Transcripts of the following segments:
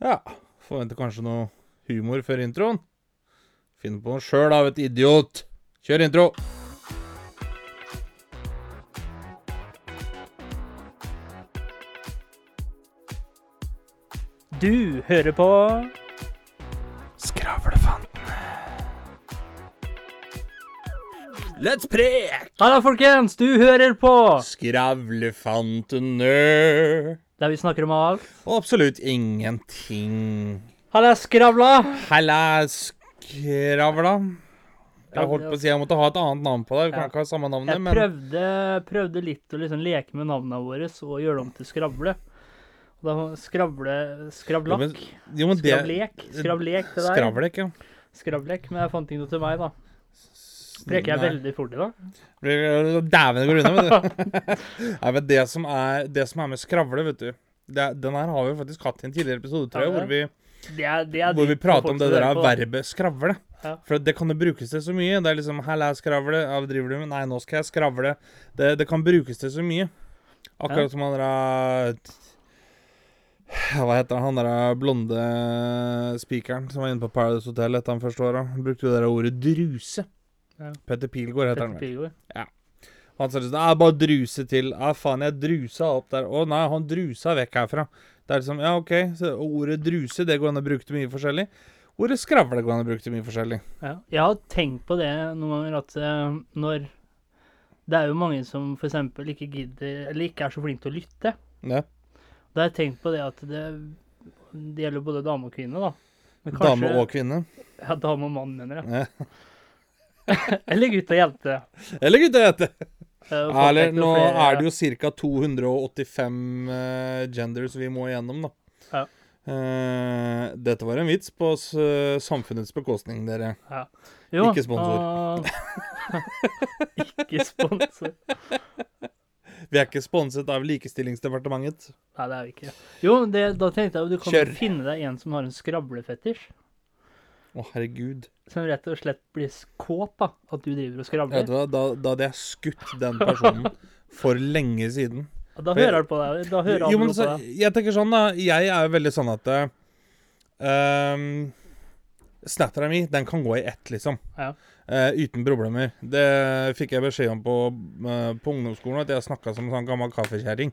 Ja, forventer kanskje noe humor før introen. Finn på noe sjøl, da, vet idiot. Kjør intro. Du hører på Skravlefantene. Let's prek! Hallo, folkens! Du hører på Skravlefantene. Der vi snakker om alt. Og absolutt ingenting. Halla, skravla! Halla, skravla. Jeg holdt på å si jeg måtte ha et annet navn på deg. Vi kan ikke ha samme navnet, Jeg men prøvde, prøvde litt å liksom leke med navnene våre og gjøre dem til skravle. Da skravle Jo, Skravlakk. men- Jo, men det Skravlek. Skravlek til deg. Skravlek, ja. Skravlek. Men jeg fant ikke noe til meg, da. Preker jeg Nei. veldig fort i dag? Dæven, det går unna, vet du. Nei, men det som er, det som er med skravle, vet du det, Den her har vi faktisk hatt i en tidligere episode, tror jeg, hvor vi, Det er, det er hvor vi prater om det der verbet skravle. Ja. For det kan jo brukes til så mye. Det er liksom 'Halla, skravle'. Ja, driver du med? Nei, nå skal jeg skravle. Det, det kan brukes til så mye. Akkurat Ja. som han der Hva heter han der blonde spikeren som var inne på Paradise Hotel etter han første året? Brukte jo det der ordet 'druse'. Ja. Petter Pilgaard heter han Petter vel. Pilgaard. Han sa liksom «Ah, bare druse til. Ja, faen, jeg drusa opp der. Å nei, han drusa vekk herfra. Det er liksom, ja, OK. Så ordet druse, det går an å bruke til mye forskjellig. Ordet skravle går an å bruke til mye forskjellig. Ja. Jeg har tenkt på det noen ganger at uh, når Det er jo mange som f.eks. ikke gidder Eller ikke er så flinke til å lytte. Ja. Da har jeg tenkt på det at det, det gjelder både dame og kvinne, da. Men Dame og kvinne. Ja, dame og mann, mener jeg. Ja. Eller gutt og jente. Eller guttejente. Eh, folk Eller nå er det jo ca. 285 uh, genders vi må igjennom, da. Ja. Uh, dette var en vits på s samfunnets bekostning, dere. Jo, ikke sponsor. Uh, ikke sponsor. Vi er ikke sponset av Likestillingsdepartementet. Nei, det er vi ikke. Jo, det, da tenkte jeg at du kan Kjør. finne deg en som har en skravlefetisj. Å, herregud. Som rett og slett blir kåt, da. At du driver og skravler. hva, da, da hadde jeg skutt den personen for lenge siden. Da hører han på deg. Da hører Jo, men så, på deg. jeg tenker sånn, da. Jeg er jo veldig sånn at uh, Snattera mi, den kan gå i ett, liksom. Ja. Uh, uten problemer. Det fikk jeg beskjed om på, uh, på ungdomsskolen, at jeg snakka som en sånn gammel kaffekjerring.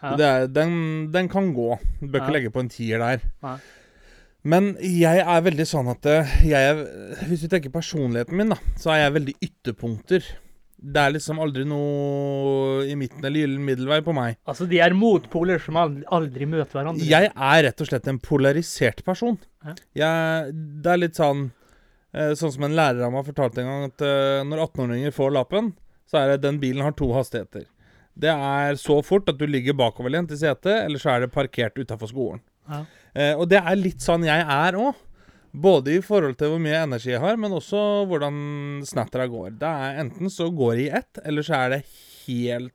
Ja. Den, den kan gå. Du bør ikke legge på en tier der. Nei. Men jeg er veldig sånn at eh, jeg Hvis du tenker personligheten min, da, så er jeg veldig ytterpunkter. Det er liksom aldri noe i midten eller gyllen middelvei på meg. Altså, de er motpoler som aldri, aldri møter hverandre. Jeg er rett og slett en polarisert person. Jeg, det er litt sånn eh, Sånn som en lærer av meg fortalte en gang, at eh, når 18-åringer får lappen, så er det den bilen har to hastigheter. Det er så fort at du ligger bakoverlent i setet, eller så er det parkert utafor skolen. Ja. Eh, og det er litt sånn jeg er òg. Både i forhold til hvor mye energi jeg har, men også hvordan snattera går. Det er Enten så går det i ett, eller så er det helt,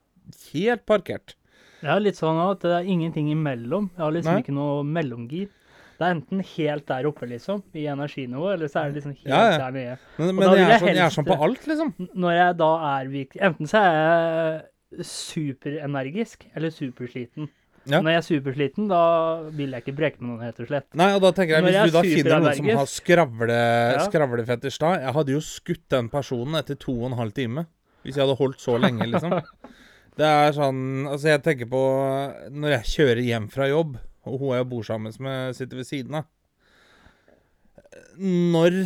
helt parkert. Jeg er litt sånn at det er ingenting imellom. Jeg har liksom Nei. ikke noe mellomgir. Det er enten helt der oppe, liksom, i energinivå, eller så er det liksom helt Ja, ja. der nede. Men, men jeg, er jeg sånn, jeg er sånn på alt, liksom. Når jeg da er virkelig Enten så er jeg superenergisk eller supersliten. Ja. Når jeg er supersliten, da vil jeg ikke breke med noen, rett og slett. Nei, og da tenker jeg, Hvis jeg du da er finner noen som har skravle, Ja. skravlefetisj da Jeg hadde jo skutt den personen etter to og en halv time. Hvis jeg hadde holdt så lenge, liksom. Det er sånn Altså, jeg tenker på Når jeg kjører hjem fra jobb, og hun jeg bor sammen med, sitter ved siden av Når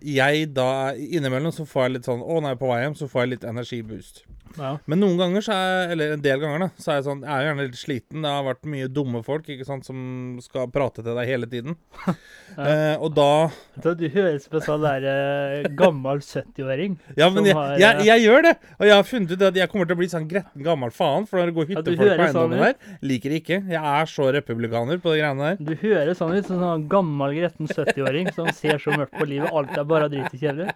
jeg da Innimellom så får jeg litt sånn Å, nei, på vei hjem, så får jeg litt energiboost. Ja. Men noen ganger, så er, eller en del ganger, da, så er jeg sånn Jeg er gjerne litt sliten. Det har vært mye dumme folk ikke sant, som skal prate til deg hele tiden. eh, og da Så du høres ut som en sånn eh, gammel 70-åring. Ja, men jeg, har, jeg, eh, jeg gjør det. Og jeg har funnet ut at jeg kommer til å bli sånn gretten gammel faen. For når det går Ja, hyttefolk på eiendommen sånn der, liker det ikke. Jeg er så republikaner på de greiene der. Du høres sånn ut som en sånn gammel, gretten 70-åring som ser så mørkt på livet. Alt er bare dritt og kjedelig.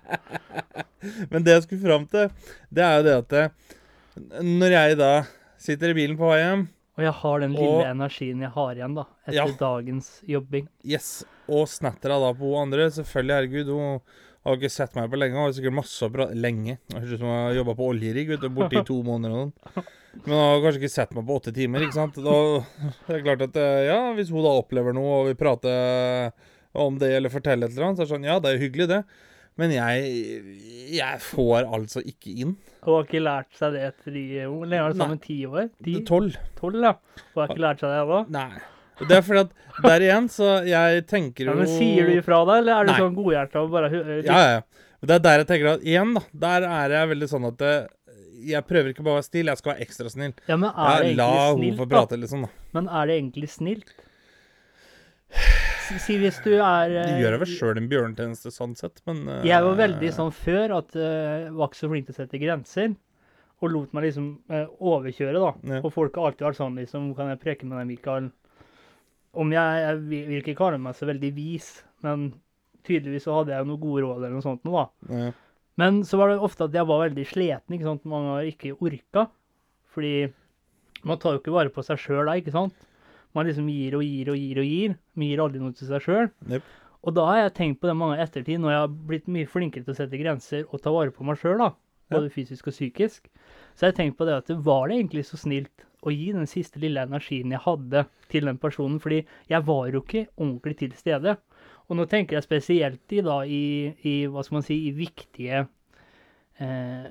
Men det jeg skulle fram til, det er jo det at når jeg da sitter i bilen på vei hjem, Og jeg har den lille Og- energien jeg har igjen, da, etter Ja. dagens jobbing. yes, og snattera da på hun andre Selvfølgelig, herregud, hun Har ikke sett meg på lenge. Hun Har sikkert masse å prate Lenge. Høres ut som hun har jobba på oljerigg borti to måneder. og sånn. Men hun har kanskje ikke sett meg på åtte timer, ikke sant. Da, det er klart at eh, ja, hvis hun da opplever noe, og vi prate om det eller fortelle et eller annet, så er det sånn Ja, det er jo hyggelig, det. Men jeg, jeg får altså ikke inn. Hun har ikke lært seg det etter de Hvor lenge har du sammen? Ti år? Tolv. Tolv, ja. Hun har ikke lært seg det ennå? Nei. Det er fordi at der igjen, så jeg tenker jo Ja, men sier du ifra da, eller er du Nei. sånn godhjerta og bare Ja, ja. Det er der jeg tenker at igjen, da. Der er jeg veldig sånn at det, jeg prøver ikke bare å være snill, jeg skal være ekstra snill. Ja, men er det la egentlig henne snilt, få da? prate, liksom. da. Men er det egentlig snilt? Si, hvis du er Du eh, gjør deg vel sjøl en bjørnetjeneste sånn sett, men uh, Jeg var veldig sånn før at uh, var ikke så flink til å sette grenser. Og lot meg liksom uh, overkjøre, da. Ja. Og folk har alltid vært sånn liksom Kan jeg preke med deg, Mikael? Om jeg, jeg vil ikke kalle meg så veldig vis, men tydeligvis så hadde jeg jo noen gode råd eller noe sånt nå, da. ja. Men så var det ofte at jeg var veldig sliten, ikke sant. Man har ikke orka. Fordi man tar jo ikke vare på seg sjøl da, ikke sant. Man liksom gir og gir og gir og gir. Man gir aldri noe til seg sjøl. Yep. Og da har jeg tenkt på det mange ettertid, når jeg har blitt mye flinkere til å sette grenser og ta vare på meg sjøl. Både fysisk og psykisk. Så jeg har tenkt på det at var det egentlig så snilt å gi den siste lille energien jeg hadde til den personen, fordi jeg var jo ikke ordentlig til stede. Og nå tenker jeg spesielt i, da, i, i hva skal man si, i viktige, eh,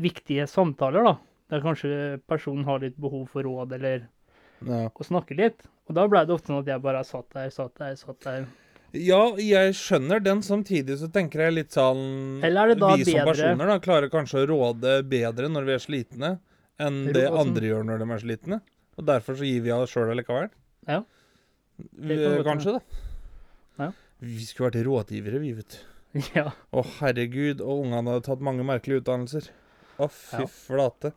viktige samtaler, da. Der kanskje personen har litt behov for råd eller Ja. og snakke litt. Og da ble det ofte sånn at jeg bare satt der, satt der, satt der. ja, jeg skjønner den. Samtidig så tenker jeg litt sånn Eller er det da Vi som bedre- personer da klarer kanskje å råde bedre når vi er slitne, enn det Ro- altså- andre gjør når de er slitne. Og derfor så gir vi av oss sjøl allikevel. Ja. Kan kanskje, da. Ja. Vi skulle vært rådgivere, vi, vet du. Ja. Å, herregud. Og ungene hadde tatt mange merkelige utdannelser. Å, fy Ja. flate.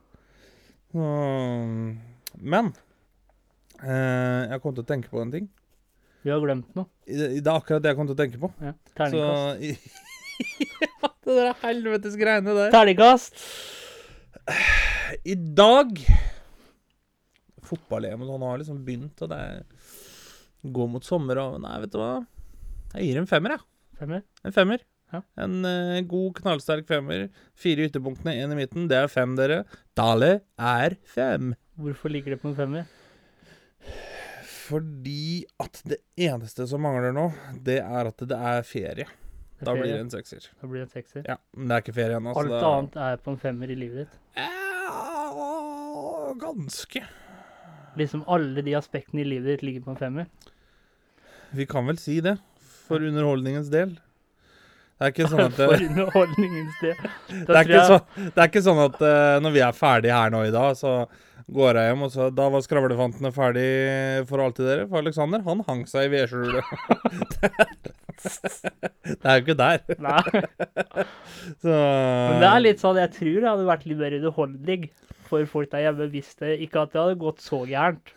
Mm, Men jeg kom til å tenke på en ting. Vi har glemt noe. Det er akkurat det jeg kom til å tenke på. Ja. Så Terningkast. i, Ja, Det der helvetes greiene der. Terningkast! I dag Fotball-EM og sånn har liksom begynt, og det er Gå mot sommer og Nei, vet du hva? Jeg gir en femmer, jeg. Femmer? En femmer. Ja. En uh, god, knallsterk femmer. Fire ytterpunktene, én i midten. Det er fem, dere. Dale er fem. Hvorfor ligger det på en femmer? Fordi at det eneste som mangler nå, det er at det er ferie. Det er Da blir det en sekser. Da blir det en sekser. Ja, men det er ikke ferie ennå. Alt det- annet er på en femmer i livet ditt. Ja, ganske. Liksom alle de aspektene i livet ditt ligger på en femmer. Vi kan vel si det. For underholdningens del. Det er ikke sånn at For underholdningens del. det, er, ikke så, det er ikke sånn at uh, når vi er ferdige her nå i dag, så går jeg hjem, og så Da var skravlefantene ferdig for alltid, dere. For Alexander, han hang seg i vedskjulet. det er jo ikke der. Nei, Så men det er litt sånn Jeg tror det hadde vært litt mer underholdning for folk der hjemme hvis det ikke at det hadde gått så gærent.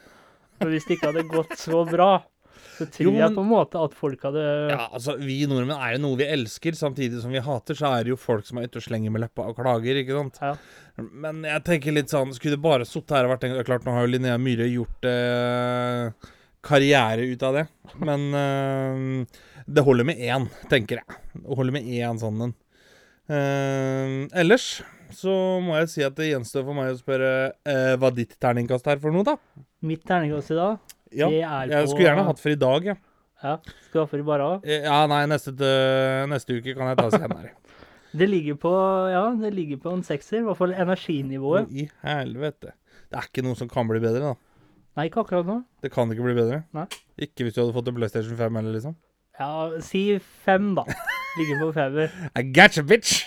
Men hvis det ikke hadde gått så bra, så tror Jo, jeg på en måte at folk hadde Ja, altså, Vi nordmenn er jo noe vi elsker, samtidig som vi hater. Så er det jo folk som er ute og slenger med leppa og klager, ikke sant. Ja. Men jeg tenker litt sånn Skulle det bare sittet her og vært en Klart, nå har jo Linnea Myhre gjort eh, karriere ut av det. Men eh, det holder med én, tenker jeg. Det holder med én sånn en. Eh, ellers så må jeg si at det gjenstår for meg å spørre eh, hva ditt terningkast er for noe, da. Mitt terningkast i dag, Ja, er jeg skulle gjerne hatt for i dag, ja. Ja, skal du ha for i bare av? Ja, nei, neste, neste uke kan jeg ta senere. Det ligger på Ja, det ligger på en sekser. I hvert fall energinivået. I helvete. Det er ikke noe som kan bli bedre, da. Nei, ikke akkurat nå. Det kan ikke bli bedre. Nei. Ikke hvis du hadde fått en PlayStation 5 eller liksom. Ja, si fem, da. Ligger på femmer. I gotcha, bitch!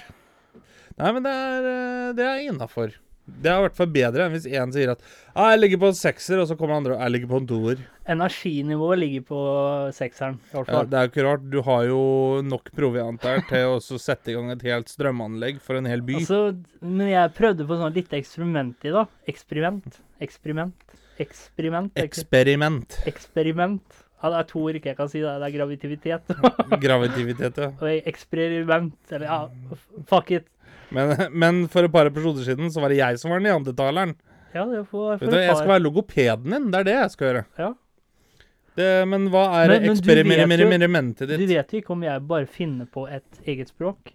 Nei, men det er, eh, det er innafor. Det er i hvert fall bedre enn hvis én sier at ah, 'jeg ligger på en sekser', og så kommer andre og 'jeg ligger på en toer'. Energinivået ligger på sekseren, i hvert fall. Ja, det er jo ikke rart. Du har jo nok proviant der til å sette i gang et helt strømanlegg for en hel by. Altså, men jeg prøvde på sånn lite eksperiment i dag. Eksperiment. Eksperiment. Eksperiment. Ek Eksperiment. eksperiment. Ja, det er to ord jeg kan si. Det er, det er gravitivitet. Gravitivitet, ja. Og eksperiment. Eller ja, fuck it. Men, men for et par episoder siden så var det jeg som var neandertaleren. Ja, det får, Vet får du, jeg skal være logopeden din. Det er det jeg skal gjøre. Ja. Det, men hva er eksperimentet ditt? du vet vet jo ikke om jeg bare finner på et eget språk,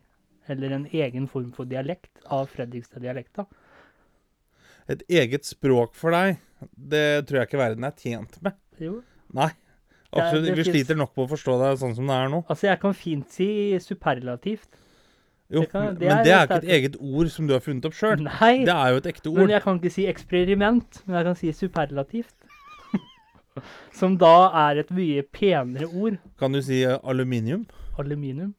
eller en egen form for dialekt av Fredrikstad-dialekta. Et eget språk for deg, det tror jeg ikke verden er tjent med. Jo. Nei. Absolutt. det Vi finnes- sliter nok på å forstå deg sånn som det er nå. Altså, jeg kan fint si superlativt. Jo, Det kan- det men er det er ikke et eget ord som du har funnet opp sjøl. Det er jo et ekte ord. men jeg kan ikke si eksperiment, men jeg kan si superlativt. Som da er et mye penere ord. Kan du si eh, aluminium? Aluminium.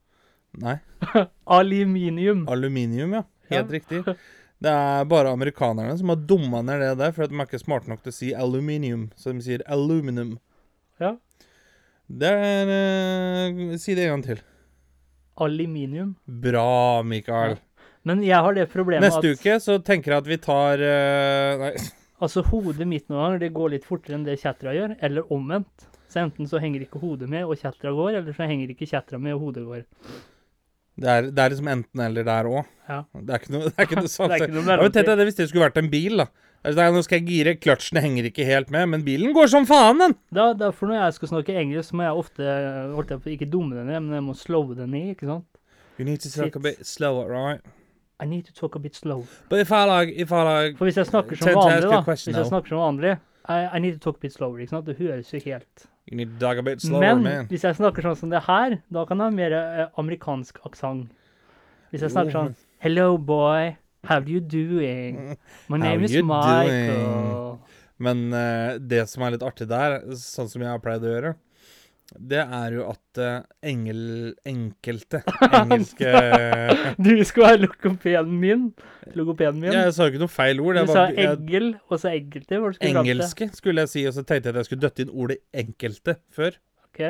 Nei. Aluminium. Aluminium, ja. Helt Ja. riktig. Det er bare amerikanerne som har dumma ned det der, for de er ikke smarte nok til å si aluminium, så de sier aluminium. Ja. Det er uh, Si det en gang til. Aluminium. Bra, Mikael. Men jeg har det problemet Neste at uke så tenker jeg at vi tar uh, Nei. altså, hodet mitt noen ganger det går litt fortere enn det kjettera gjør, eller omvendt. Så enten så henger ikke hodet med, og kjettera går, eller så henger ikke kjettera med, og hodet går. Det er, det er liksom enten-eller der òg. Ja. Det er ikke noe, det er ikke noe sånt. Det er ikke noe mellomtid. det hvis det skulle vært en bil, da. Altså, er, nå skal jeg gire, kløtsjene henger ikke helt med, men bilen går som faen, den! Da, derfor når jeg skal snakke engelsk, må jeg ofte holdt jeg på, ikke dumme den ned, men jeg må slowe den ned, ikke sant? You need to talk a bit slower, right? I need to talk a bit slow. But if I like, if I like For hvis jeg snakker som Tend to ask vanlig, a da question Hvis jeg now. snakker som vanlig I, I need to talk a bit slower, ikke sant? Det høres jo helt You need to talk a bit slower, Men man. hvis jeg snakker sånn som det her, da kan jeg ha mer eh, amerikansk aksent. Hvis jeg snakker sånn Hello, boy. How you doing? My How is Michael. Doing? Men uh, det som er litt artig der, sånn som jeg har pleid å gjøre, det er jo at eh, engel, enkelte engelske Du skal være logopeden min. Logopeden min. Jeg sa jo ikke noe feil ord. du sa engel, jeg, og så enkelte. Skulle engelske skulle jeg si, og så tenkte jeg at jeg skulle døtte inn ordet 'enkelte' før. Ok.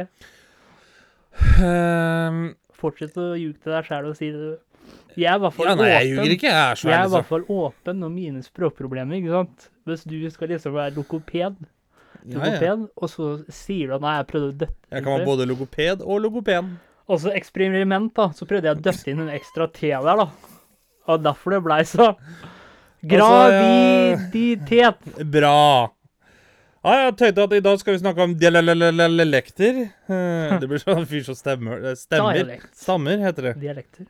Um, Fortsett å ljuge til deg sjæl og si det. Jeg er i hvert fall ja, nei, jeg åpen. ljuger ikke. Jeg er Jeg er i hvert fall åpen om mine språkproblemer, ikke sant? Hvis du skal liksom være logoped, Ja, ja. og så sier du at nei, jeg prøvde å døtte Jeg kan være både logoped og logopen. Og så eksperiment, da. Så prøvde jeg å døtte inn en ekstra T der, da. Og derfor det blei så Graviditet. Bra. Ja, jeg tenkte at i dag skal vi snakke om dialekter. Eh, Det blir sånn fyr som stemmer. eh, Stemmer. Dialekt. Stammer, heter det. Dialekter.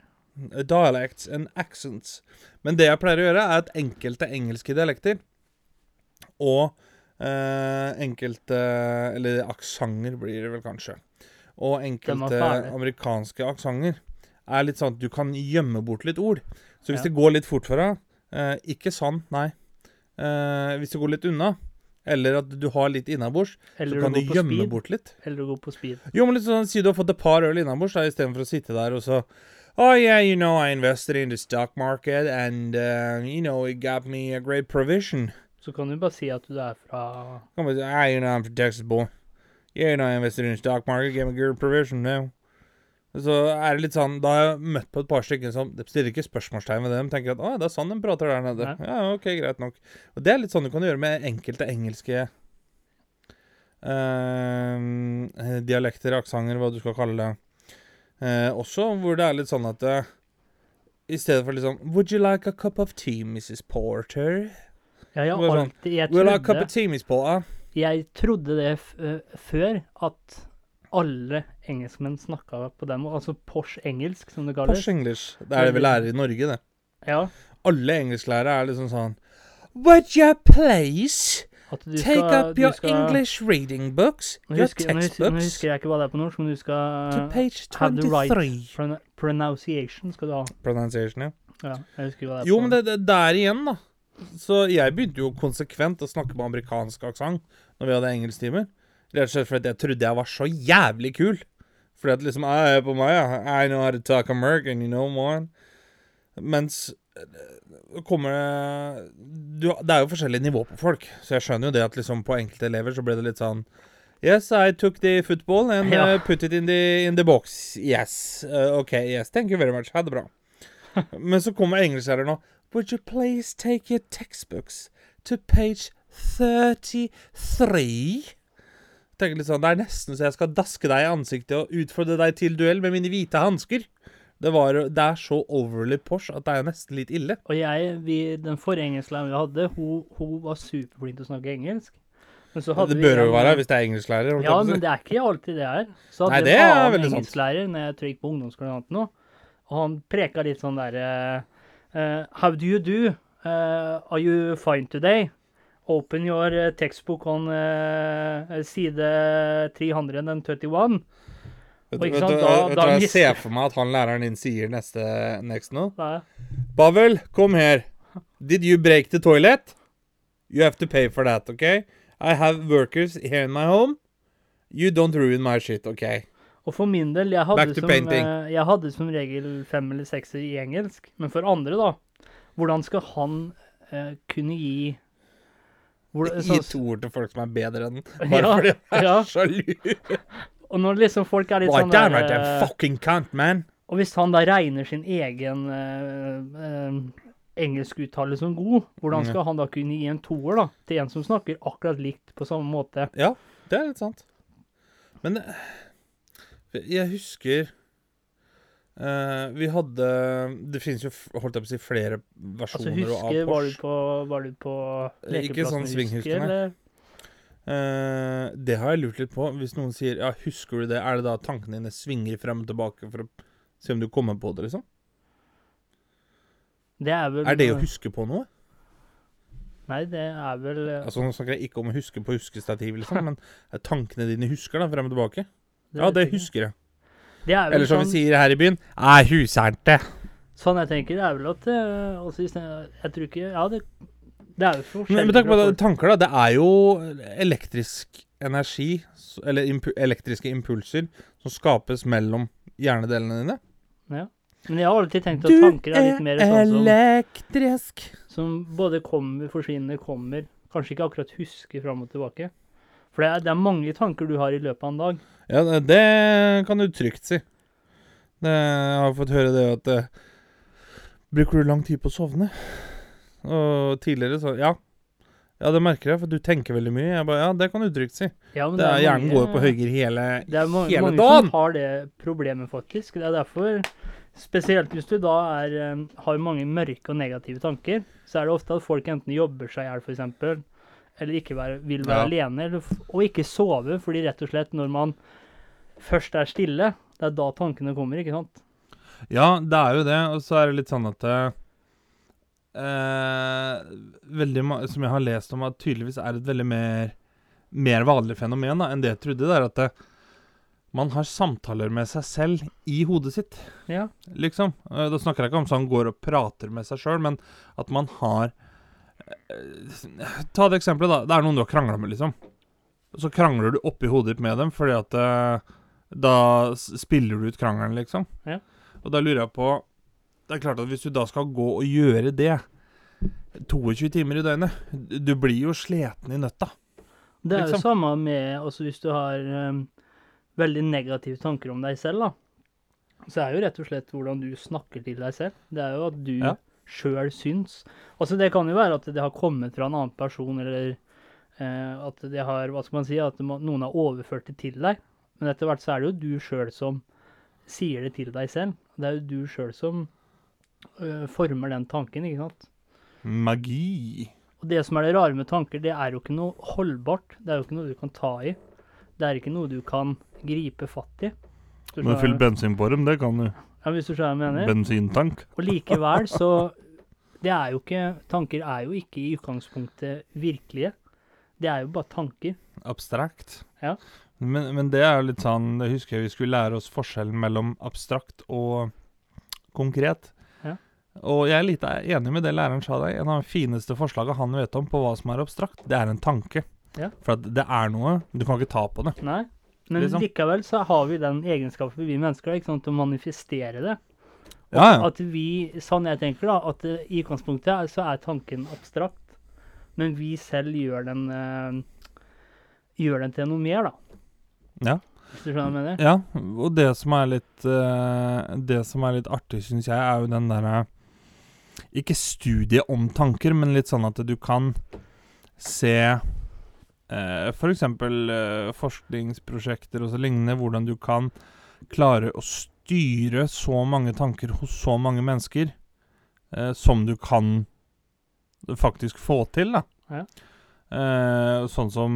Dialects and accents. Men det jeg pleier å gjøre, er at enkelte engelske dialekter og eh, enkelte Eller aksenter blir det vel kanskje. Og enkelte amerikanske aksenter er litt sånn at du kan gjemme bort litt ord. Så hvis Ja. det går litt fort for deg eh, Ikke sånn, nei. Eh, hvis det går litt unna, eller at du har litt innabords, så kan du du gjemme speed. bort litt. Eller du gå på speed. Jo, men litt sånn, Si du har fått et par øl innabords istedenfor å sitte der og så Oh yeah, you know, I invested in the stock market and uh, you know, it got me a great provision. Så kan du bare si at du er fra Come on, ah, you know, I'm from Texas, boy. Yeah, you know, I invested in the stock market, gave me good provision now. Så er det litt sånn, Da har jeg møtt på et par stykker som De stiller ikke spørsmålstegn ved det. De tenker at å, det er sånn de prater der nede. Nei. Ja, ok, greit nok. Og Det er litt sånn du kan gjøre med enkelte engelske uh, dialekter, aksenter, hva du skal kalle det. Uh, også hvor det er litt sånn at uh, I stedet for sånn Would you like a cup of tea, Mrs. Porter? Ja, jeg har sånn, alltid Jeg you like a cup trodde, of tea, Miss Porter? jeg trodde det før, at alle engelskmenn snakka på den måten. Altså Porsche engelsk, som det kalles. Porsche English. Det er det vi lærer i Norge, det. Ja. Alle engelsklærere er liksom sånn Would you please take skal, up your skal, English reading books? Your husker, nå, husker, nå husker jeg ikke hva det er på norsk, men du skal To page have the right pronunciation skal du ha. Pronunciation, ja. Ja, jeg husker hva det er Jo, på. men det, det der igjen, da. Så jeg begynte jo konsekvent å snakke med amerikansk aksent når vi hadde engelsktimer. Rett og slett fordi jeg trodde jeg var så jævlig kul. Fordi at liksom Jeg er på meg, ja. I know how to talk American, you know, man. Mens eh, kommer det du, Det er jo forskjellig nivå på folk, så jeg skjønner jo det at liksom på enkelte elever så ble det litt sånn Yes, I took the football and Ja. uh, put it in the, in the box. Yes. Uh, OK, yes. Thank you very much. Ha det bra. Men så kommer engelsklæreren nå. Would you please take your textbooks to page 33? Tenker litt sånn, Det er nesten så jeg skal daske deg i ansiktet og utfordre deg til duell med mine hvite hansker. Det, var, det er så overly posh at det er nesten litt ille. Og jeg, vi, den forrige engelsklæreren vi hadde, hun, hun var superflink til å snakke engelsk. Men så hadde Det bør jo være hvis det er engelsklærer. Ja, men det er ikke alltid det er. Så Nei, det er en er annen hadde en engelsklærer når jeg trykket jeg på ungdomsskolen eller noe, og han preka litt sånn derre eh, How do you do? Eh, are you fine today? Open your eh, textbook on eh, side 331. Vet, du- vet, du- da- vet da jeg ser for meg at han læreren din sier neste next nå? Nei. Pavel, kom her. Did you break the toilet? You have to pay for that, okay? I have workers here in my home. You don't ruin my shit, okay? Og for min del, jeg hadde, som, eh, jeg hadde som regel fem eller sekser i engelsk. Men for andre, da Hvordan skal han eh, kunne gi hvor, Gi sånn- to ord til folk som er bedre enn Bare Ja, fordi han er ja. sjalu. Og når liksom folk er litt Why sånn damn der, right eh, fucking cunt, man. Og hvis han da regner sin egen eh, eh, engelskuttale som god, hvordan Mm. skal han da kunne gi en toer da, til en som snakker akkurat likt på samme måte? Ja, det er litt sant. Men eh, jeg husker eh, Vi hadde Det finnes jo holdt jeg på å si flere versjoner Altså husker, av var du på, var du på Eh, ikke sånn svinghuskene. Eh, det har jeg lurt litt på. Hvis noen sier ja, 'husker du det', er det da tankene dine svinger frem og tilbake for å se om du kommer på det, liksom? Det er vel Er det å huske på noe? Nei, det er vel eh, Altså Nå snakker jeg ikke om å huske på huskestativ, liksom, men er tankene dine husker da, frem og tilbake? Ja, det husker jeg. Det er Eller som vi sånn, sier her i byen, er huserte. sånn jeg tenker, det er vel at eh, også hvis jeg, tror ikke Ja, det, det er jo forskjellig. Men, men på det, tanker, da. Det er jo elektrisk energi, eller impu elektriske impulser, som skapes mellom hjernedelene dine. Ja. Men jeg har alltid tenkt at tanker er litt mer sånn som elektrisk. som både kommer, forsvinner, kommer. Kanskje ikke akkurat husker fram og tilbake. For det er, det er mange tanker du har i løpet av en dag. Ja, det- det kan du trygt si. Det, jeg har fått høre det at eh, Bruker du lang tid på å sovne? Og tidligere så Ja. Ja, det merker jeg, for du tenker veldig mye. Jeg bare, Ja, det kan du trygt si. Ja, men Det er Hjernen mange- går på høygir hele, dagen. Det er ma mange dagen. som har det problemet, faktisk. Det er derfor, spesielt hvis du da er, eh, har mange mørke og negative tanker, så er det ofte at folk enten jobber seg i hjel, f.eks., eller ikke være, vil være alene, eller, og ikke sove, fordi rett og slett når man først er stille, det er da tankene kommer, ikke sant? Ja, det er jo det, og så er det litt sånn at eh, eh, Veldig Som jeg har lest om, at tydeligvis er et veldig mer Mer vanlig fenomen da, enn det jeg trodde. Det er at det, man har samtaler med seg selv i hodet sitt, Ja. liksom. Eh, da snakker jeg ikke om sånn går og prater med seg sjøl, men at man har eh, Ta det eksempelet, da. Det er noen du har krangla med, liksom. Så krangler du oppi hodet ditt med dem fordi at uh, Da spiller du ut krangelen, liksom. Ja. Og da lurer jeg på Det er klart at hvis du da skal gå og gjøre det 22 timer i døgnet Du blir jo sliten i nøtta. Det er jo Liksom. samme med altså hvis du har um, veldig negative tanker om deg selv, da. Så er jo rett og slett hvordan du snakker til deg selv. Det er jo at du Ja. Sjøl syns. Altså det kan jo være at det har kommet fra en annen person, eller eh, at det har Hva skal man si? At må, noen har overført det til deg. Men etter hvert så er det jo du sjøl som sier det til deg selv. Det er jo du sjøl som øh, former den tanken, ikke sant. Magi. Og det som er det rare med tanker, det er jo ikke noe holdbart. Det er jo ikke noe du kan ta i. Det er ikke noe du kan gripe fatt i. Men skjønner- fyll bensin på dem, det kan du. Ja, hvis du skjønner hva jeg mener. Bensintank. Og likevel så Det er jo ikke Tanker er jo ikke i utgangspunktet virkelige. Det er jo bare tanker. Abstrakt. Ja. Men, men det er jo litt sånn Jeg husker vi skulle lære oss forskjellen mellom abstrakt og konkret. Ja. Og jeg er litt enig med det læreren sa deg. En av de fineste forslagene han vet om på hva som er abstrakt, det er en tanke. Ja. For at det er noe. Du kan ikke ta på det. Nei. Men Liksom. likevel så har vi den egenskapen, vi mennesker, ikke sant, å manifestere det. Og Ja, ja. At vi, sånn jeg tenker da, at eh, i utgangspunktet så er tanken abstrakt, men vi selv gjør den, øh, gjør den til noe mer, da. Ja. Hvis du skjønner hva jeg mener? Ja, og det som er litt øh, Det som er litt artig, syns jeg, er jo den derre Ikke studie om tanker, men litt sånn at du kan se uh, f.eks. Uh, forskningsprosjekter og så lignende, hvordan du kan klare å styre så mange tanker hos så mange mennesker eh, som du kan faktisk få til, da. Ja. Eh, sånn som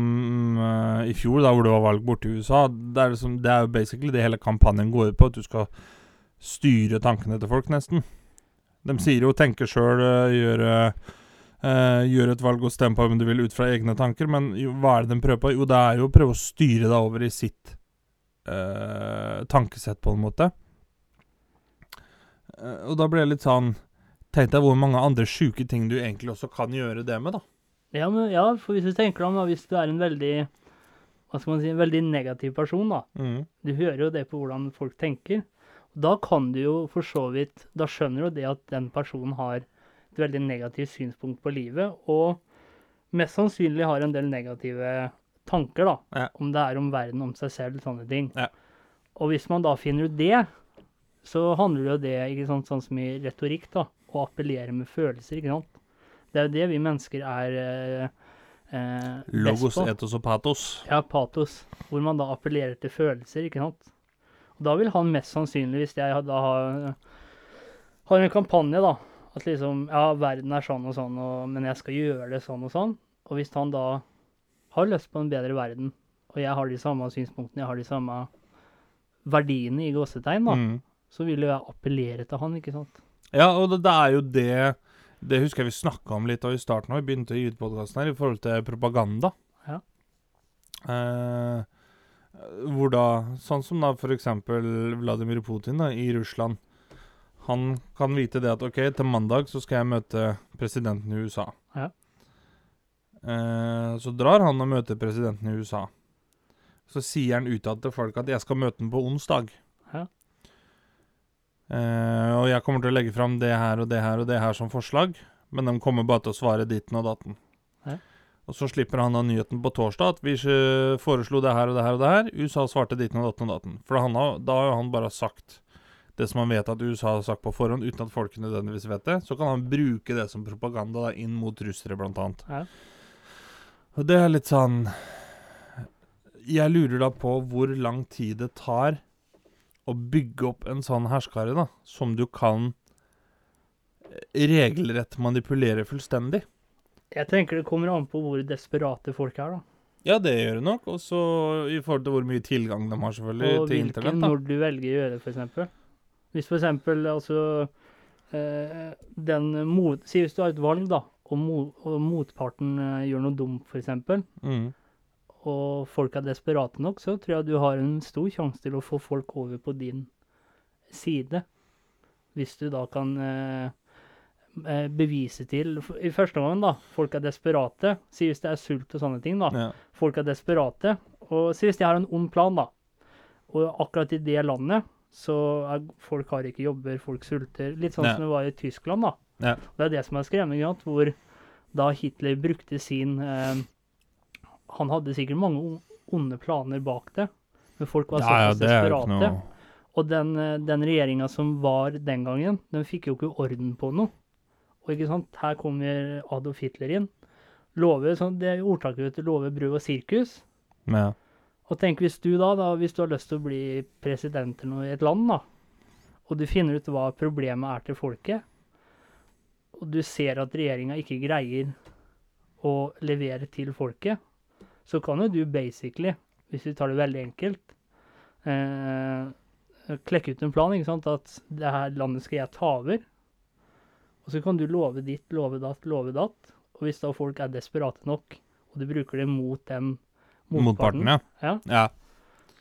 eh, i fjor, da hvor det var valg borte i USA. Det er, liksom, det er jo basically det hele kampanjen går ut på, at du skal styre tankene til folk, nesten. De sier jo 'tenke sjøl', gjøre eh, gjør et valg og stemme på hvem du vil ut fra egne tanker, men jo, hva er det de prøver på? Jo, det er jo å prøve å styre deg over i sitt uh, tankesett, på en måte. Uh, og da ble det litt sånn Tenk deg hvor mange andre sjuke ting du egentlig også kan gjøre det med, da. Ja, men, ja, for hvis du tenker deg om, da, hvis du er en veldig hva skal man si, en veldig negativ person, da. Mm. Du hører jo det på hvordan folk tenker. Da kan du jo for så vidt Da skjønner du det at den personen har et veldig negativt synspunkt på livet, og mest sannsynlig har en del negative tanker, da. Ja. Om det er om verden, om seg selv, sånne ting. Ja. Og hvis man da finner ut det, så handler jo det, ikke sant, sånn som i retorikk, da, å appellere med følelser, ikke sant. Det er jo det vi mennesker er eh, eh, Logos, etos og patos. Ja, patos, hvor man da appellerer til følelser, ikke sant. Og da vil han mest sannsynlig, hvis jeg da har, har en kampanje, da, at liksom, ja, verden er sånn og sånn, og, men jeg skal gjøre det sånn og sånn, og hvis han da har lyst på en bedre verden, og jeg har de samme synspunktene, jeg har de samme verdiene i gåsetegn, da, Mm. så vil jo jeg appellere til han, ikke sant. Ja, og det, det er jo det Det husker jeg vi snakka om litt da i starten, da vi begynte å gi ut podkasten her, i forhold til propaganda. Ja. Eh, hvor da Sånn som da f.eks. Vladimir Putin da, i Russland. Han kan vite det at OK, til mandag så skal jeg møte presidenten i USA. Ja. Eh, så drar han og møter presidenten i USA. Så sier han utad til folk at 'jeg skal møte den på onsdag'. Ja. Eh, og jeg kommer til å legge fram det her og det her og det her som forslag, men de kommer bare til å svare ditten og datten. Ja. Og så slipper han da nyheten på torsdag at vi ikke foreslo det her og det her og det her. USA svarte ditten og datten og datten. For han har, da har jo han bare sagt det som han vet at USA har sagt på forhånd, uten at folk nødvendigvis vet det. Så kan han bruke det som propaganda da, inn mot russere, blant annet. Ja. Og det er litt sånn Jeg lurer da på hvor lang tid det tar å bygge opp en sånn herskare, da, som du kan eh, regelrett manipulere fullstendig. Jeg tenker det kommer an på hvor desperate folk er, da. Ja, det gjør det nok. Og så i forhold til hvor mye tilgang de har, selvfølgelig, Og til internett. internett. da. når du velger å gjøre det, f.eks. Hvis f.eks. altså eh, den mot, Si hvis du har et valg, da, og, mo, og motparten eh, gjør noe dumt, f.eks., Mm. og folk er desperate nok, så tror jeg du har en stor sjanse til å få folk over på din side. Hvis du da kan eh, eh, bevise til I første omgang, da. Folk er desperate. Si hvis det er sult og sånne ting, da. Ja. Folk er desperate. Og si hvis de har en ond plan, da. Og akkurat i det landet så er folk har ikke jobber, folk sulter. Litt sånn Ja. som det var i Tyskland, da. Ja. Det er det som er skremmende, hvor da Hitler brukte sin eh, Han hadde sikkert mange onde planer bak det, men folk var såpass er desperate. noe Og den, eh, den regjeringa som var den gangen, den fikk jo ikke orden på noe. Og ikke sant, her kommer Adolf Hitler inn. Lover, sånn, det er ordtaket vet du, lover brød og sirkus. ja. Og tenk hvis du da, da, hvis du har lyst til å bli president eller noe i et land, da, og du finner ut hva problemet er til folket, og du ser at regjeringa ikke greier å levere til folket, så kan jo du basically, hvis vi tar det veldig enkelt, eh, klekke ut en plan, ikke sant, at det her landet skal jeg ta over, og så kan du love ditt, love datt, love datt, og hvis da folk er desperate nok, og du bruker det mot den Motparten, ja. ja, ja.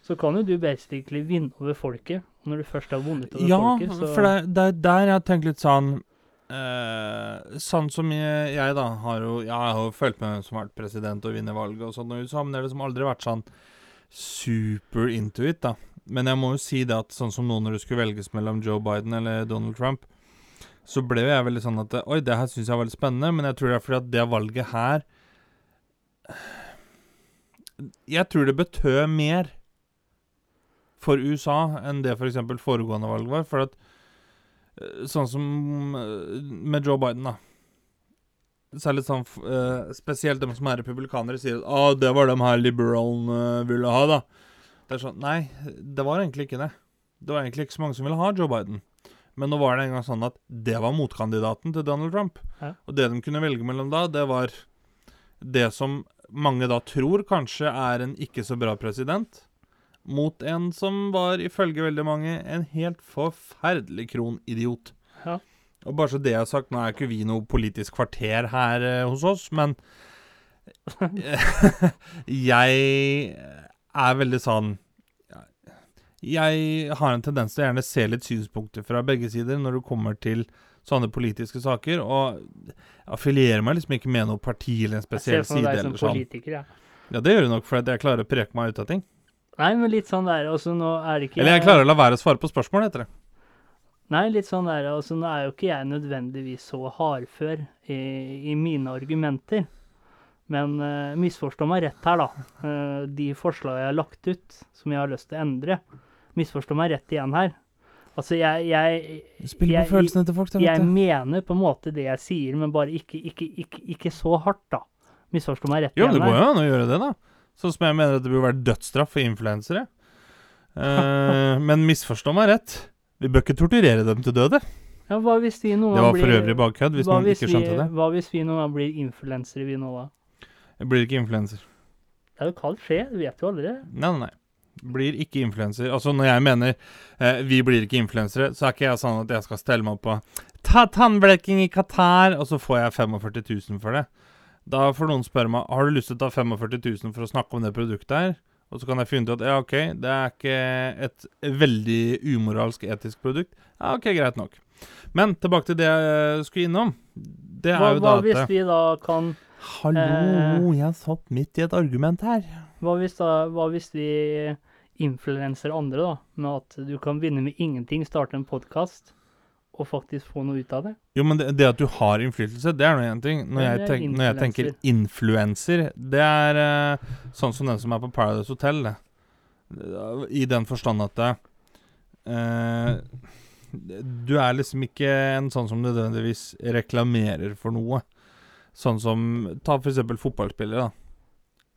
så kan jo du basically vinne over folket. Og når du først har vunnet over Ja, folket, så for det, er der jeg har tenkt litt sånn eh, Sånn som jeg, jeg da har jo Jeg har jo fulgt med som har vært president og vinner valget og sånn, og USA, men det har liksom aldri vært sånn super into it, da. Men jeg må jo si det at sånn som nå når det skulle velges mellom Joe Biden eller Donald Trump, så ble jo jeg veldig sånn at Oi, det her syns jeg er veldig spennende, men jeg tror det er fordi at det valget her Jeg tror det betød mer for USA enn det f.eks. For foregående valg var. For at eh, Sånn som eh, med Joe Biden, da. Så er litt sånn eh, Spesielt de som er republikanere, sier at ah, det var de her liberalene ville ha, da. Det er sånn Nei, det var egentlig ikke det. Det var egentlig ikke så mange som ville ha Joe Biden. Men nå var det en gang sånn at det var motkandidaten til Donald Trump. Ja. Og det de kunne velge mellom da, det var det som mange da tror kanskje er en ikke så bra president, mot en som var, ifølge veldig mange, en helt forferdelig kronidiot. Ja. Og bare så det jeg har sagt, nå er ikke vi noe politisk kvarter her eh, hos oss, men jeg er veldig sånn Jeg har en tendens til å gjerne se litt synspunkter fra begge sider når det kommer til sånne politiske saker, og affilierer meg liksom ikke med noe parti eller en spesiell Jeg ser for meg side deg som eller sånn. politiker, ja. Ja, det gjør du nok fordi jeg klarer å preke meg ut av ting. Nei, men litt sånn der, altså nå er det ikke Eller jeg klarer å la være å svare på spørsmål, heter det. Nei, litt sånn der, altså nå er jo ikke jeg nødvendigvis så hardfør i, i mine argumenter. Men uh, misforstå meg rett her, da. Uh, de forslagene jeg har lagt ut, som jeg har lyst til å endre, misforstå meg rett igjen her. Altså, jeg, jeg, Spiller Jeg- på følelsene til folk, da, jeg mener på en måte det jeg sier, men bare ikke, ikke, ikke, ikke så hardt, da. Misforstå meg rett Jo, det går jo an å gjøre det, da. Sånn som jeg mener at det burde vært dødsstraff for influensere. Eh, men misforstå meg rett. Vi bør ikke torturere dem til døde. Ja, hva hvis vi noen Det var for øvrig bare hvis noen hvis ikke skjønte vi, det. Hva hvis vi noen gang blir influensere, vi nå, da? Jeg blir ikke influenser. Det kan skje, det vet jo aldri. Nei, nei, nei. Blir ikke influenser. Altså, når jeg mener eh, vi blir ikke influensere, så er ikke jeg sånn at jeg skal stelle meg opp på Ta tannbleking i Qatar, og så får jeg 45 000 for det. Da får noen spørre meg Har du lyst til å ta 45 000 for å snakke om det produktet her. Og så kan jeg finne ut at ja, OK, det er ikke et veldig umoralsk etisk produkt. Ja, OK, greit nok. Men tilbake til det jeg skulle innom. Det er Hva, jo hva hvis vi da kan Hallo, eh, jeg satt midt i et argument her. Hva hvis, da, hva hvis vi influenser andre, da? Med at du kan vinne med ingenting, starte en podkast og faktisk få noe ut av det? Jo, men det, det at du har innflytelse, det er nå én ting. Når jeg, tenk, når jeg tenker influenser, det er uh, sånn som den som er på Paradise Hotel, det. I den forstand at eh, Du er liksom ikke en sånn som nødvendigvis reklamerer for noe. Sånn som Ta for eksempel fotballspillere, da.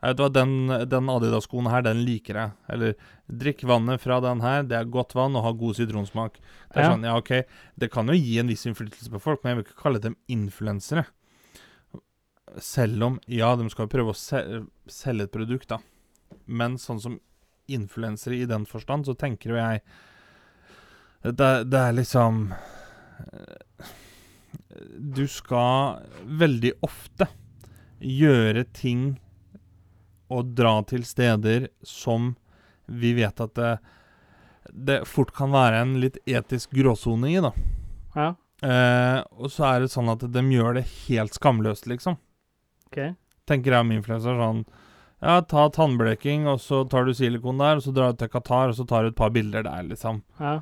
Jeg vet hva, Den, den Adidas-skoen her, den liker jeg. Eller drikk vannet fra den her, det er godt vann og har god sitronsmak. Det er Ja. sånn, ja ok, det kan jo gi en viss innflytelse på folk, men jeg vil ikke kalle dem influensere. Selv om, ja, de skal prøve å se selge et produkt, da. Men sånn som influensere i den forstand, så tenker jo jeg Det, det er liksom Du skal veldig ofte gjøre ting og dra til steder som vi vet at det, det fort kan være en litt etisk gråsone i, da. Ja, Eh, og så er det sånn at de gjør det helt skamløst, liksom. OK. Tenker jeg om influenser sånn Ja, ta tannbleking, og så tar du silikon der, og så drar du til Qatar, og så tar du et par bilder der, liksom. Ja.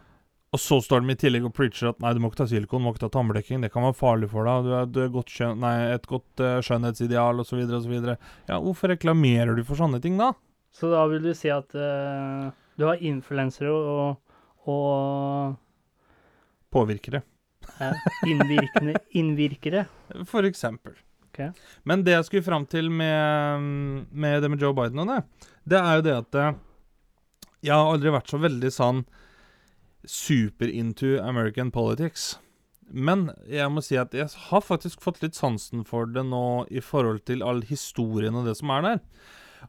Og så står de i tillegg og preacher at nei, du må ikke ta silikon, du må ikke ta tannbleking, det kan være farlig for deg, du er, du er godt skjøn, nei, et godt uh, skjønnhetsideal, osv., osv. Ja, hvorfor reklamerer du for sånne ting, da? Så da vil du si at uh, du har influensere og, og Påvirkere. ja, innvirkende innvirkere. For eksempel. Ok. Men det jeg skulle fram til med, med det med Joe Biden og det, det er jo det at eh, jeg har aldri vært så veldig sånn super into American politics. Men jeg må si at jeg har faktisk fått litt sansen for det nå i forhold til all historien og det som er der.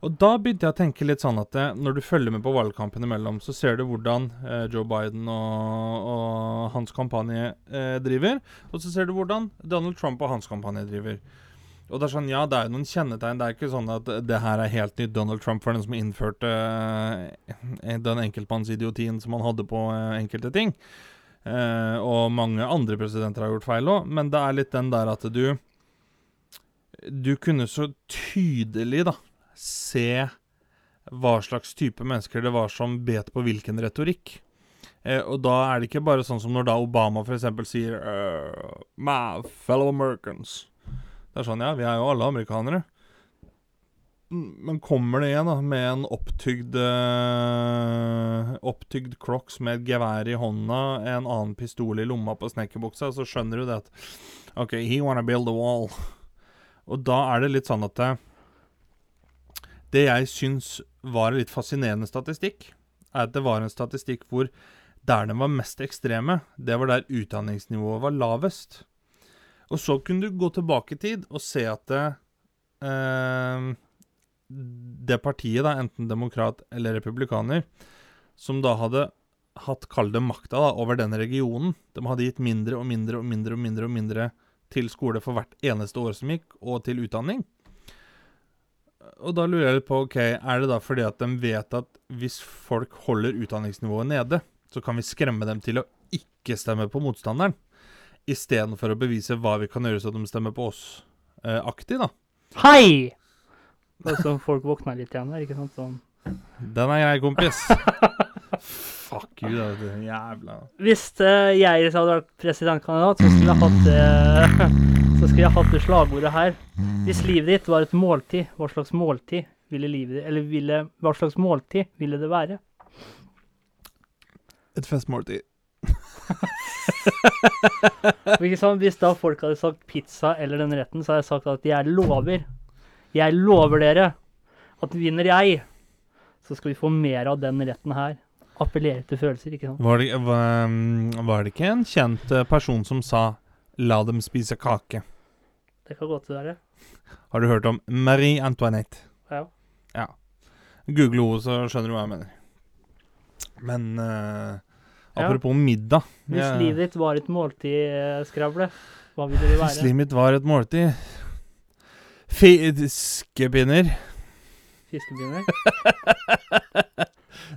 Og da begynte jeg å tenke litt sånn at eh, når du følger med på valgkampen imellom, så ser du hvordan eh, Joe Biden og, og hans kampanje eh, driver, og så ser du hvordan Donald Trump og hans kampanje driver. Og det er sånn, ja, det er jo noen kjennetegn. Det er ikke sånn at det her er helt nytt Donald Trump for den som innførte eh, den enkeltmannsidiotien som han hadde på eh, enkelte ting. Eh, og mange andre presidenter har gjort feil òg, men det er litt den der at du Du kunne så tydelig, da, se hva slags type mennesker det var som bet på hvilken retorikk. Eh, og da er det ikke bare sånn som når da Obama f.eks. sier uh, My fellow Americans. Det er sånn, ja, vi er jo alle amerikanere. Mm, Men kommer det igjen da, med en opptygd øh, Opptygd crocs med et gevær i hånda, en annen pistol i lomma på snekkerbuksa, så skjønner du det at OK, he wanna build a wall. Og da er det litt sånn at det, det jeg syns var en litt fascinerende statistikk, er at det var en statistikk hvor der den var mest ekstreme, det var der utdanningsnivået var lavest. Og så kunne du gå tilbake i tid og se at det, eh, det partiet, da, enten demokrat eller republikaner, som da hadde hatt, kall det makta, da, over den regionen De hadde gitt mindre og mindre og mindre og mindre og mindre til skole for hvert eneste år som gikk, og til utdanning. Og da lurer jeg litt på, ok, er det da fordi at de vet at hvis folk holder utdanningsnivået nede, så kan vi skremme dem til å ikke stemme på motstanderen, istedenfor å bevise hva vi kan gjøre så de stemmer på oss eh, aktig, da. Hei! Det er sånn folk våkner litt igjen her, ikke sant? Sånn. Den er grei, kompis. Fuck you, da, det jævla Hvis uh, jeg hadde vært presidentkandidat, så skulle jeg hatt uh, Så skulle jeg hatt det slagordet her. Hvis livet ditt var et måltid, hva slags måltid ville livet ditt Eller ville, hva slags måltid ville det være? Et festmåltid. Sant? Hvis da folk hadde sagt pizza eller den retten, så hadde jeg sagt at jeg lover. Jeg lover dere at vinner jeg, så skal vi få mer av den retten her. Appellere til følelser, ikke sant? Var det, var, var det ikke en kjent eh, person som sa 'la dem spise kake'? Det kan godt være. Har du hørt om Marie Antoinette? Ja. Ja. Google henne, så skjønner du hva jeg mener. Men eh, Ja. apropos middag Hvis jeg- livet ditt var et måltid, eh, skravle, hva ville det være? Hvis livet mitt var et måltid Fiskepinner. Fiskepinner?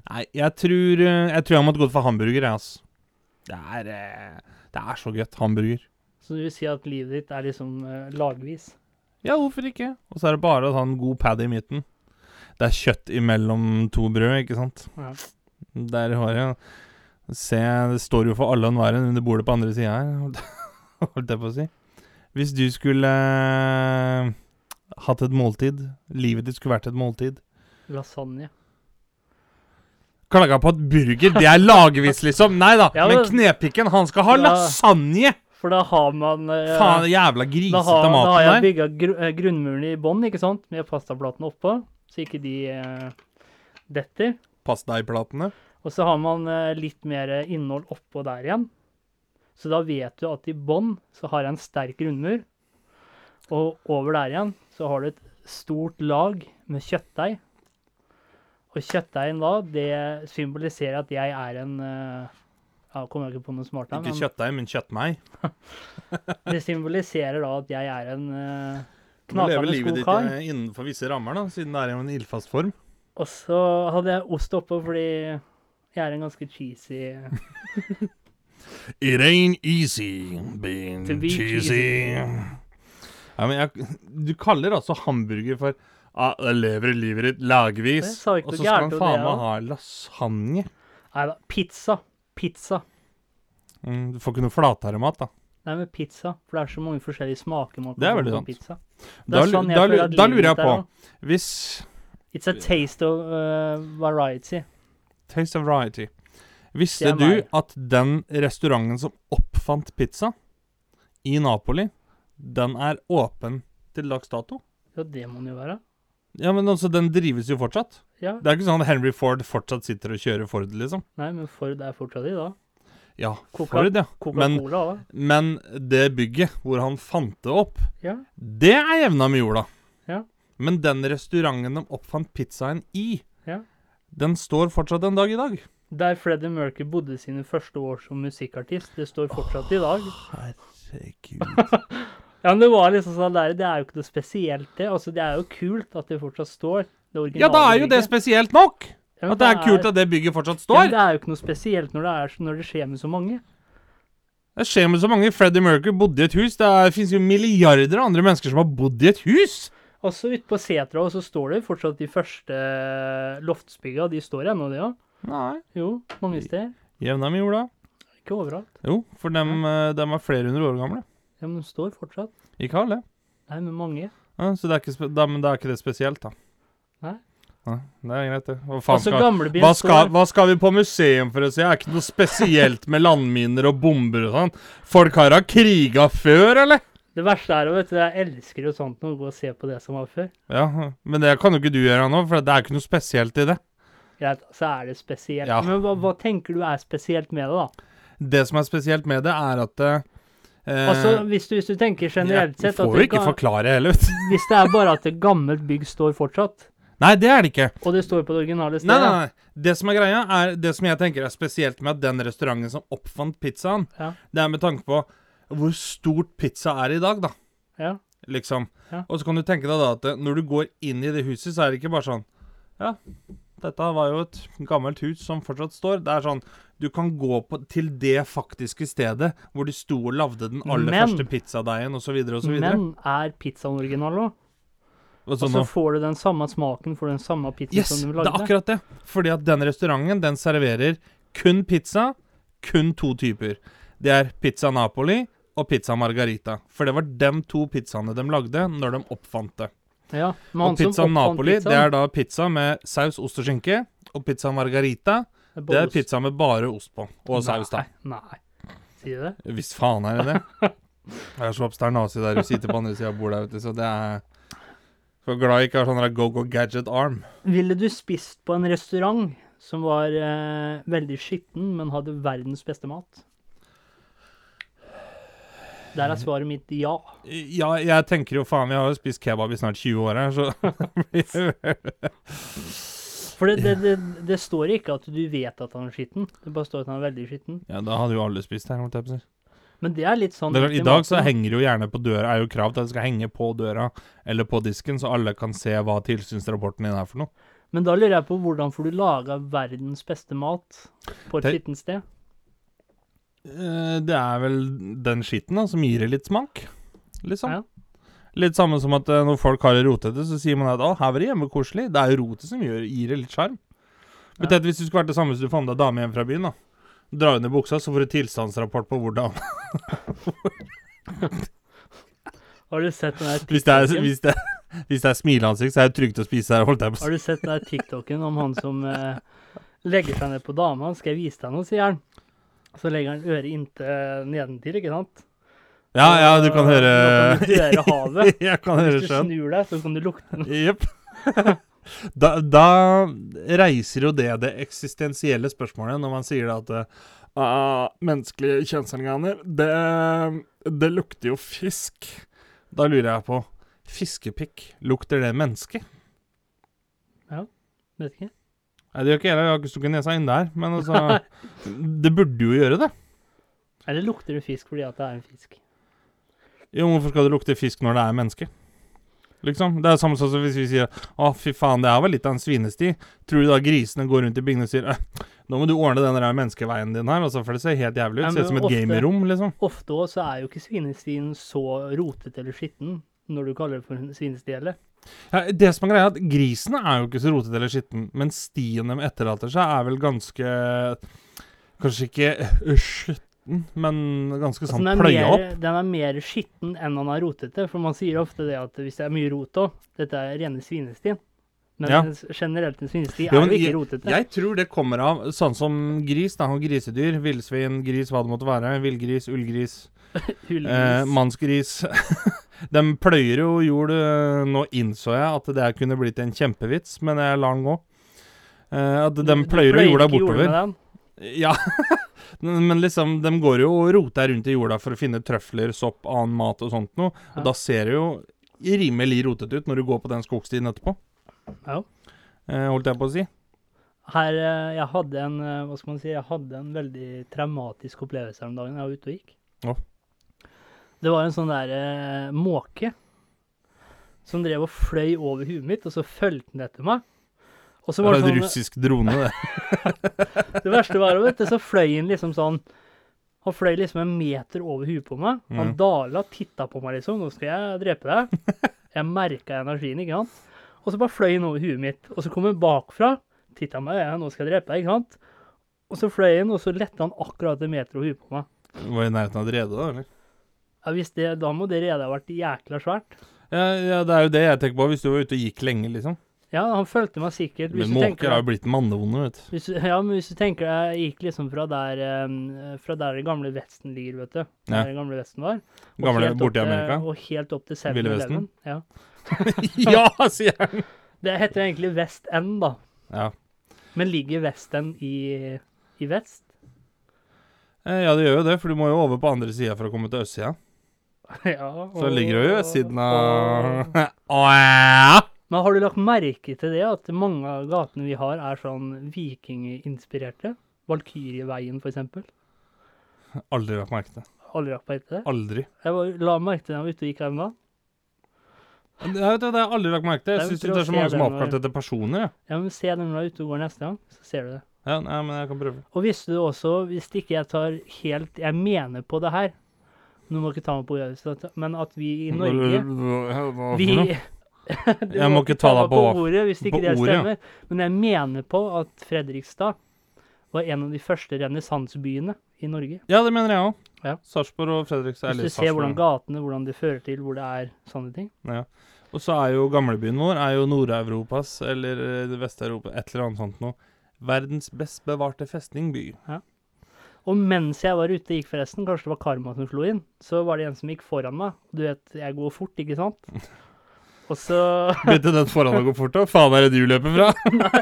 Nei, jeg tror eh, Jeg tror jeg måtte gått for hamburger, jeg, altså. Det er eh, Det er så godt. Hamburger. Så du vil si at livet ditt er liksom lagvis? Ja, hvorfor ikke? Og så er det bare å ta en god pad i midten. Det er kjøtt imellom to brød, ikke sant? Ja. Der har jeg Se, det står jo for alle og enhver under bordet på andre sida her, holdt jeg på å si. Hvis du skulle eh, hatt et måltid, livet ditt skulle vært et måltid Lasagne. Klaga på at burger, det er lagvis, liksom. Nei da, Ja, men men- knepikken, han skal ha Ja. lasagne! For da har man eh, Faen, jævla da, grisete har, da har maten jeg der. bygga gru, eh, grunnmuren i bånn, ikke sant? Med pastaplatene oppå, så ikke de eh, detter. Pastaiplatene. Og så har man eh, litt mer innhold oppå der igjen. Så da vet du at i bånn så har jeg en sterk grunnmur. Og over der igjen så har du et stort lag med kjøttdeig. Og kjøttdeigen da, det symboliserer at jeg er en eh, Ja, kommer jeg ikke på noe smart her, Ikke kjøttdeig, men kjøttmeig. det symboliserer da at jeg er en uh, Du lever leve knakende livet ditt eh, innenfor visse rammer, da, siden det er i en ildfast form. Og så hadde jeg ost oppå fordi jeg er en ganske cheesy It ain't easy being To be cheesy. Ja, men jeg, du kaller altså hamburger for ah, jeg lever livet ditt lagvis, Jeg sa ikke og noe så skal gærent han om faen det, meg ha lasagne. Nei da, pizza. Pizza. Mm, du får ikke noe flatharemat, da. Nei, men pizza. For det er så mange forskjellige smaker man Det er få veldig på sant. Pizza. Da, lu- sånn jeg da, føler at da livet lurer jeg mitt er på. Hvis It's a taste of uh, variety. Taste of variety. Visste du at den restauranten som oppfant pizza i Napoli, den er åpen til dags dato? Ja, det må den jo være. Ja, men altså, den drives jo fortsatt. Ja. Det er ikke sånn at Henry Ford fortsatt sitter og kjører Ford, liksom. Nei, men Ford er fortsatt i da. Ja, Coca- Ford, ja. Men, Coca-Cola òg. men det bygget hvor han fant det opp, Ja. det er jevna med jorda. Ja. Men den restauranten de oppfant pizzaen i. den står fortsatt en dag i dag. Der Freddie Mercury bodde sine første år som musikkartist. Det står fortsatt i dag. Herregud. Ja, men det var liksom sånn der, det er jo ikke noe spesielt, det. Altså, det er jo kult at det fortsatt står. Det Ja, da er jo det spesielt nok! Ja, At det er kult at det bygget fortsatt ja, står. men Det er jo ikke noe spesielt når det, er, når det skjer med så mange. Det skjer med så mange. Freddie Mercury bodde i et hus. Det er- finnes jo milliarder av andre mennesker som har bodd i et hus. Også ute på setra og så står det fortsatt de første loftsbygga. De står ennå, de òg. Nei. Jo, mange steder. Jevna med jorda. Ikke overalt. Jo, for dem, eh, dem er flere hundre år gamle. Ja, men de står fortsatt. Ikke alle. Nei, men mange. Ja, så det er ikke, da, men det er ikke det spesielt, da. Nei. Nei, det er greit, det. Hva faen Altså, skal hva skal, hva skal vi på museum for å se? Det er ikke noe spesielt med landminer og bomber og sånn. Folk har da kriga før, eller? Det verste er jo, vet du, jeg elsker jo sånt å gå og se på det som var før. Ja, men det kan jo ikke du gjøre nå, for det er ikke noe spesielt i det. Greit, så er det spesielt. Ja. Men hva, hva tenker du er spesielt med det, da? Det som er spesielt med det, er at eh, Altså, hvis du, hvis du tenker generelt sett at får jo ikke kan, forklare heller, vet du. Hvis det er bare at et gammelt bygg står fortsatt, Nei, det er det ikke. og det står på det originale Nei, stedet nei, nei. Det som er greia, er det som jeg tenker er spesielt med at den restauranten som oppfant pizzaen, Ja. det er med tanke på hvor stort pizza er i dag, da. Ja. Liksom. Ja. Og så kan du tenke deg da at eh, når du går inn i det huset, så er det ikke bare sånn Ja, dette var jo et gammelt hus som fortsatt står. Det er sånn Du kan gå på, til det faktiske stedet hvor de sto og lagde den aller Men- første pizzadeigen, osv., osv. Men er pizzaen original òg? Og så så får du den samme smaken for den samme pizzaen Yes, som du det er akkurat det. Fordi at den restauranten, den serverer kun pizza. Kun to typer. Det er pizza Napoli og pizza Margarita. For det var de to pizzaene de lagde når de oppfant det. Ja, Og pizza som pizza Napoli, det er da pizza med saus, ost og skinke. Og pizza Margarita, det det er pizza med bare ost på. Og saus, da. Nei, nei. Sier du det? Visst faen er det det. Jeg er så obsternasi der du sitter på andre sida av bordet, vet du, så det er Så glad jeg ikke har sånn go-go gadget arm. Ville du spist på en restaurant som var eh, veldig skitten, men hadde verdens beste mat? Der er svaret mitt ja. Ja, jeg tenker jo faen, vi har jo spist kebab i snart 20 år her, så For det, det, det, det står ikke at du vet at han er skitten. Det bare står at han er veldig skitten. Ja, da hadde jo alle spist her. holdt jeg på å si. Men det er litt sånn er, I dag så henger jo gjerne på døra, er jo krav til at det skal henge på døra eller på disken, så alle kan se hva tilsynsrapporten din er for noe. Men da lurer jeg på hvordan får du laga verdens beste mat på et skittent sted? Eh, Det er vel den skitten da, som gir det litt smak, liksom. Ja. Litt samme som at eh, når folk har det rotete, så sier man at 'å, her var det hjemmekoselig'. Det er jo rotet som gjør, gir det litt sjarm. Men Ja. hvis du skulle vært det samme hvis du fant deg dame hjem fra byen, da. Dra under buksa, så får du tilstandsrapport på hvordan Har du sett den der Hvis det er, hvis det, hvis det er smileansikt, så er det trygt å spise her, holdt jeg på å si. Har du sett den der TikToken om han som eh, legger seg ned på dama? Skal jeg vise deg noe, sier han. Så legger han øret inntil nedentil, ikke sant? Ja, ja, du kan høre Nå kan du høre havet. Jeg kan høre Hvis du sjøen. snur deg, så kan du lukte den. Jepp. Da, da reiser jo det det eksistensielle spørsmålet når man sier det at uh, menneskelige kjønnsorganer, det, det lukter jo fisk. Da lurer jeg på Fiskepikk, lukter det menneske? Ja, Vet ikke. Nei, det gjør ikke jeg, jeg har ikke stukket nesa inn der, men altså Det burde jo gjøre det. Eller lukter det fisk fordi at det er en fisk? Jo, hvorfor skal det lukte fisk når det er menneske? Liksom. Det er samme som hvis vi sier Å, fy faen, det er var litt av en svinesti. Tror du da grisene går rundt i bygdene og sier «Eh, Nå må du ordne den der menneskeveien din her, altså, for det ser helt jævlig ut. Ja, Ser ut som et ofte- gamerrom, liksom. Ofte også så er jo ikke svinestien så rotete eller skitten når du kaller det for en svinesti heller. Ja, det som er greia, er at grisen er jo ikke så rotete eller skitten, men stien de etterlater seg, er vel ganske Kanskje ikke øh, skitten, men ganske Altså, sånn er pløya opp. den er mer skitten enn den er rotete, for man sier ofte det at hvis det er mye rot òg, dette er rene svinestien. Men Ja. generelt en svinesti er jo ikke jeg- rotete. Jeg tror det kommer av sånn som gris, da, og grisedyr. Villsvin, gris, hva det måtte være. Villgris, ullgris. Eh, mannsgris. de pløyer jo jord. eh, Nå innså jeg at det kunne blitt en kjempevits, men jeg lar den gå. Eh, at de pløyer jo jorda bortover. med den. Ja. men liksom, de går jo og roter rundt i jorda for å finne trøfler, sopp, annen mat og sånt noe. Og Ja. da ser det jo rimelig rotete ut når du går på den skogstien etterpå. Ja. Eh, holdt jeg på å si. Her, jeg hadde en, hva skal man si, jeg hadde en veldig traumatisk opplevelse her om dagen. Jeg var ute og gikk. Å. Det var en sånn der eh, måke som drev og fløy over huet mitt, og så fulgte den etter meg. Og så Det var var det en sånn, russisk drone, det. det verste var, du, så fløy han liksom sånn, han fløy liksom en meter over huet på meg. Han mm. dala, titta på meg liksom, nå skal jeg drepe deg. Jeg merka energien, ikke sant. Og så bare fløy han over huet mitt, og så kom han bakfra, titta meg, ja, nå skal jeg drepe deg, ikke sant. Og så fløy han, og så lette han akkurat en meter over huet på meg. Var i nærheten av et rede, da? eller? Ja, hvis det, da må det redet ha vært jækla svært. Ja, ja, det er jo det jeg tenker på, hvis du var ute og gikk lenge, liksom. Ja, han fulgte meg sikkert. Hvis Men måker har jo blitt mannevonde, vet du. Hvis, ja, men hvis du tenker deg, jeg gikk liksom fra der, um, fra der det gamle Vesten ligger, vet du. Der Ja. den gamle Vesten var. Gamle borte i til- Amerika. Og helt opp til 7-Eleven. Vesten? Ja. ja, sier han! Det heter egentlig West End, da. Ja. Men ligger West End i, i vest? Eh, ja, det gjør jo det, for du må jo over på andre sida for å komme til østsida. ja, Så ligger det jo ved siden av Åh, Men har du lagt merke til det, at mange av gatene vi har, er sånn vikinginspirerte? Valkyrieveien, for eksempel. Aldri lagt merke til. det. Aldri lagt merke til det? Aldri. Jeg var, la merke til det da var ute og gikk her du, det har jeg aldri lagt merke til. Jeg syns det er så mange som er den oppkalt etter personer. Ja. Ja, men Se dem når du er ute og går neste gang, så ser du det. Ja, nei, men jeg kan prøve. Og visste du også, hvis ikke jeg tar helt Jeg mener på det her Nå må ikke ta meg på ordet, men at vi i Norge Vi Jeg må ikke ta deg på- ordet hvis ikke det stemmer. Men jeg mener på at Fredrikstad var en av de første renessansebyene i Norge. Ja, det mener jeg òg. Ja. Sarpsborg og Fredrikstad. Hvis du ser hvordan gatene, hvordan det fører til, hvor det er sånne ting. Ja. Og så er jo gamlebyen vår er jo Nord-Europas, eller eh, Vest-Europa, et eller annet sånt noe. Verdens best bevarte festningby. Og mens jeg var ute og gikk, forresten, kanskje det var karma som slo inn, så var det en som gikk foran meg. Du vet, jeg går fort, ikke sant? Og så, Begynte den foran å gå fort òg? Faen er det du løper fra?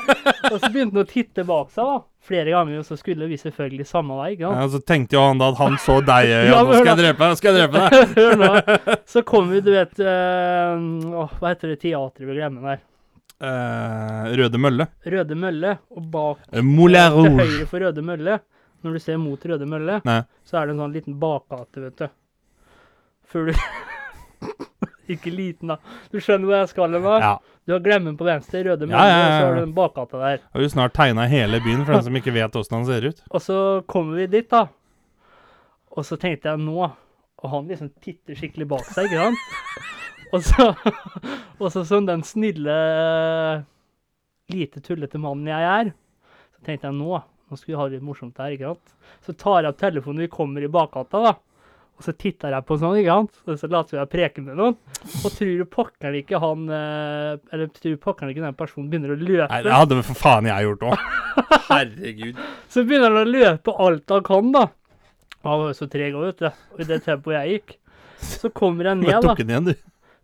og så begynte han å titte bak seg, da. Flere ganger, og så skulle vi selvfølgelig samme vei, ikke sant? Ja, og så tenkte jo han da at han så deg i øya. Ja, Nå skal jeg drepe deg, nå skal jeg drepe deg. Hør nå. Så kom vi, du vet øh, åh, Hva heter det teatret vi glemmer der? Eh, Røde Mølle. Røde Mølle. Og bak Eh, Moulin til Rouge. høyre for Røde Mølle, når du ser mot Røde Mølle, Nei. så er det en sånn liten bakgate, vet du. Før du Ikke liten, da. Du skjønner hvor jeg skal hen? Ja. Du har Glemmen på venstre, Røde Mølle, Ja, ja, ja, og så har du den bakgata der. Har du snart tegna hele byen for den som ikke vet åssen han ser ut. Og så kommer vi dit, da. Og så tenkte jeg nå Og han liksom titter skikkelig bak seg, ikke sant? Og så, og så som den snille, lite tullete mannen jeg er, så tenkte jeg nå Nå skulle vi ha det litt morsomt her, ikke sant? Så tar jeg opp telefonen, vi kommer i bakgata, da. Og så titter jeg på sånn, ikke sant? Og så later jeg preke med noen. Og tror du pokkeren ikke han eh, Eller tror du pokkeren ikke den personen begynner å løpe? Nei, det hadde for faen jeg gjort òg. Herregud. Så begynner han å løpe alt han kan, da. Han var jo så treg òg, vet du. Og i det tempoet jeg gikk. Så kommer jeg ned, da. igjen, du.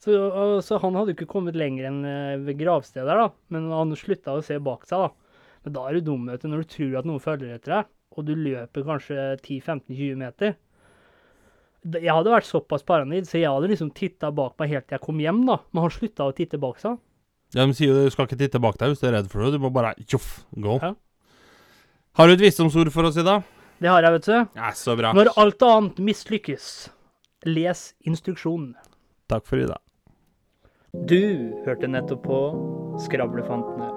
Så, og, så han hadde jo ikke kommet lenger enn eh, ved gravstedet der, da. Men han slutta å se bak seg, da. Men da er du dum, vet du, når du tror at noen følger etter deg, og du løper kanskje 10-15-20 meter. Jeg hadde vært såpass paranoid, så jeg hadde liksom titta bak meg helt til jeg kom hjem, da. Men han slutta å titte bak seg. Ja, De sier jo du skal ikke titte bak deg hvis du er redd for det. Du må bare tjoff, gå. Ja. Har du et visdomsord for oss i dag? Det har jeg, vet du. Ja, så bra. Når alt annet mislykkes, les instruksjonen. Takk for i dag. Du hørte nettopp på Skravlefantene.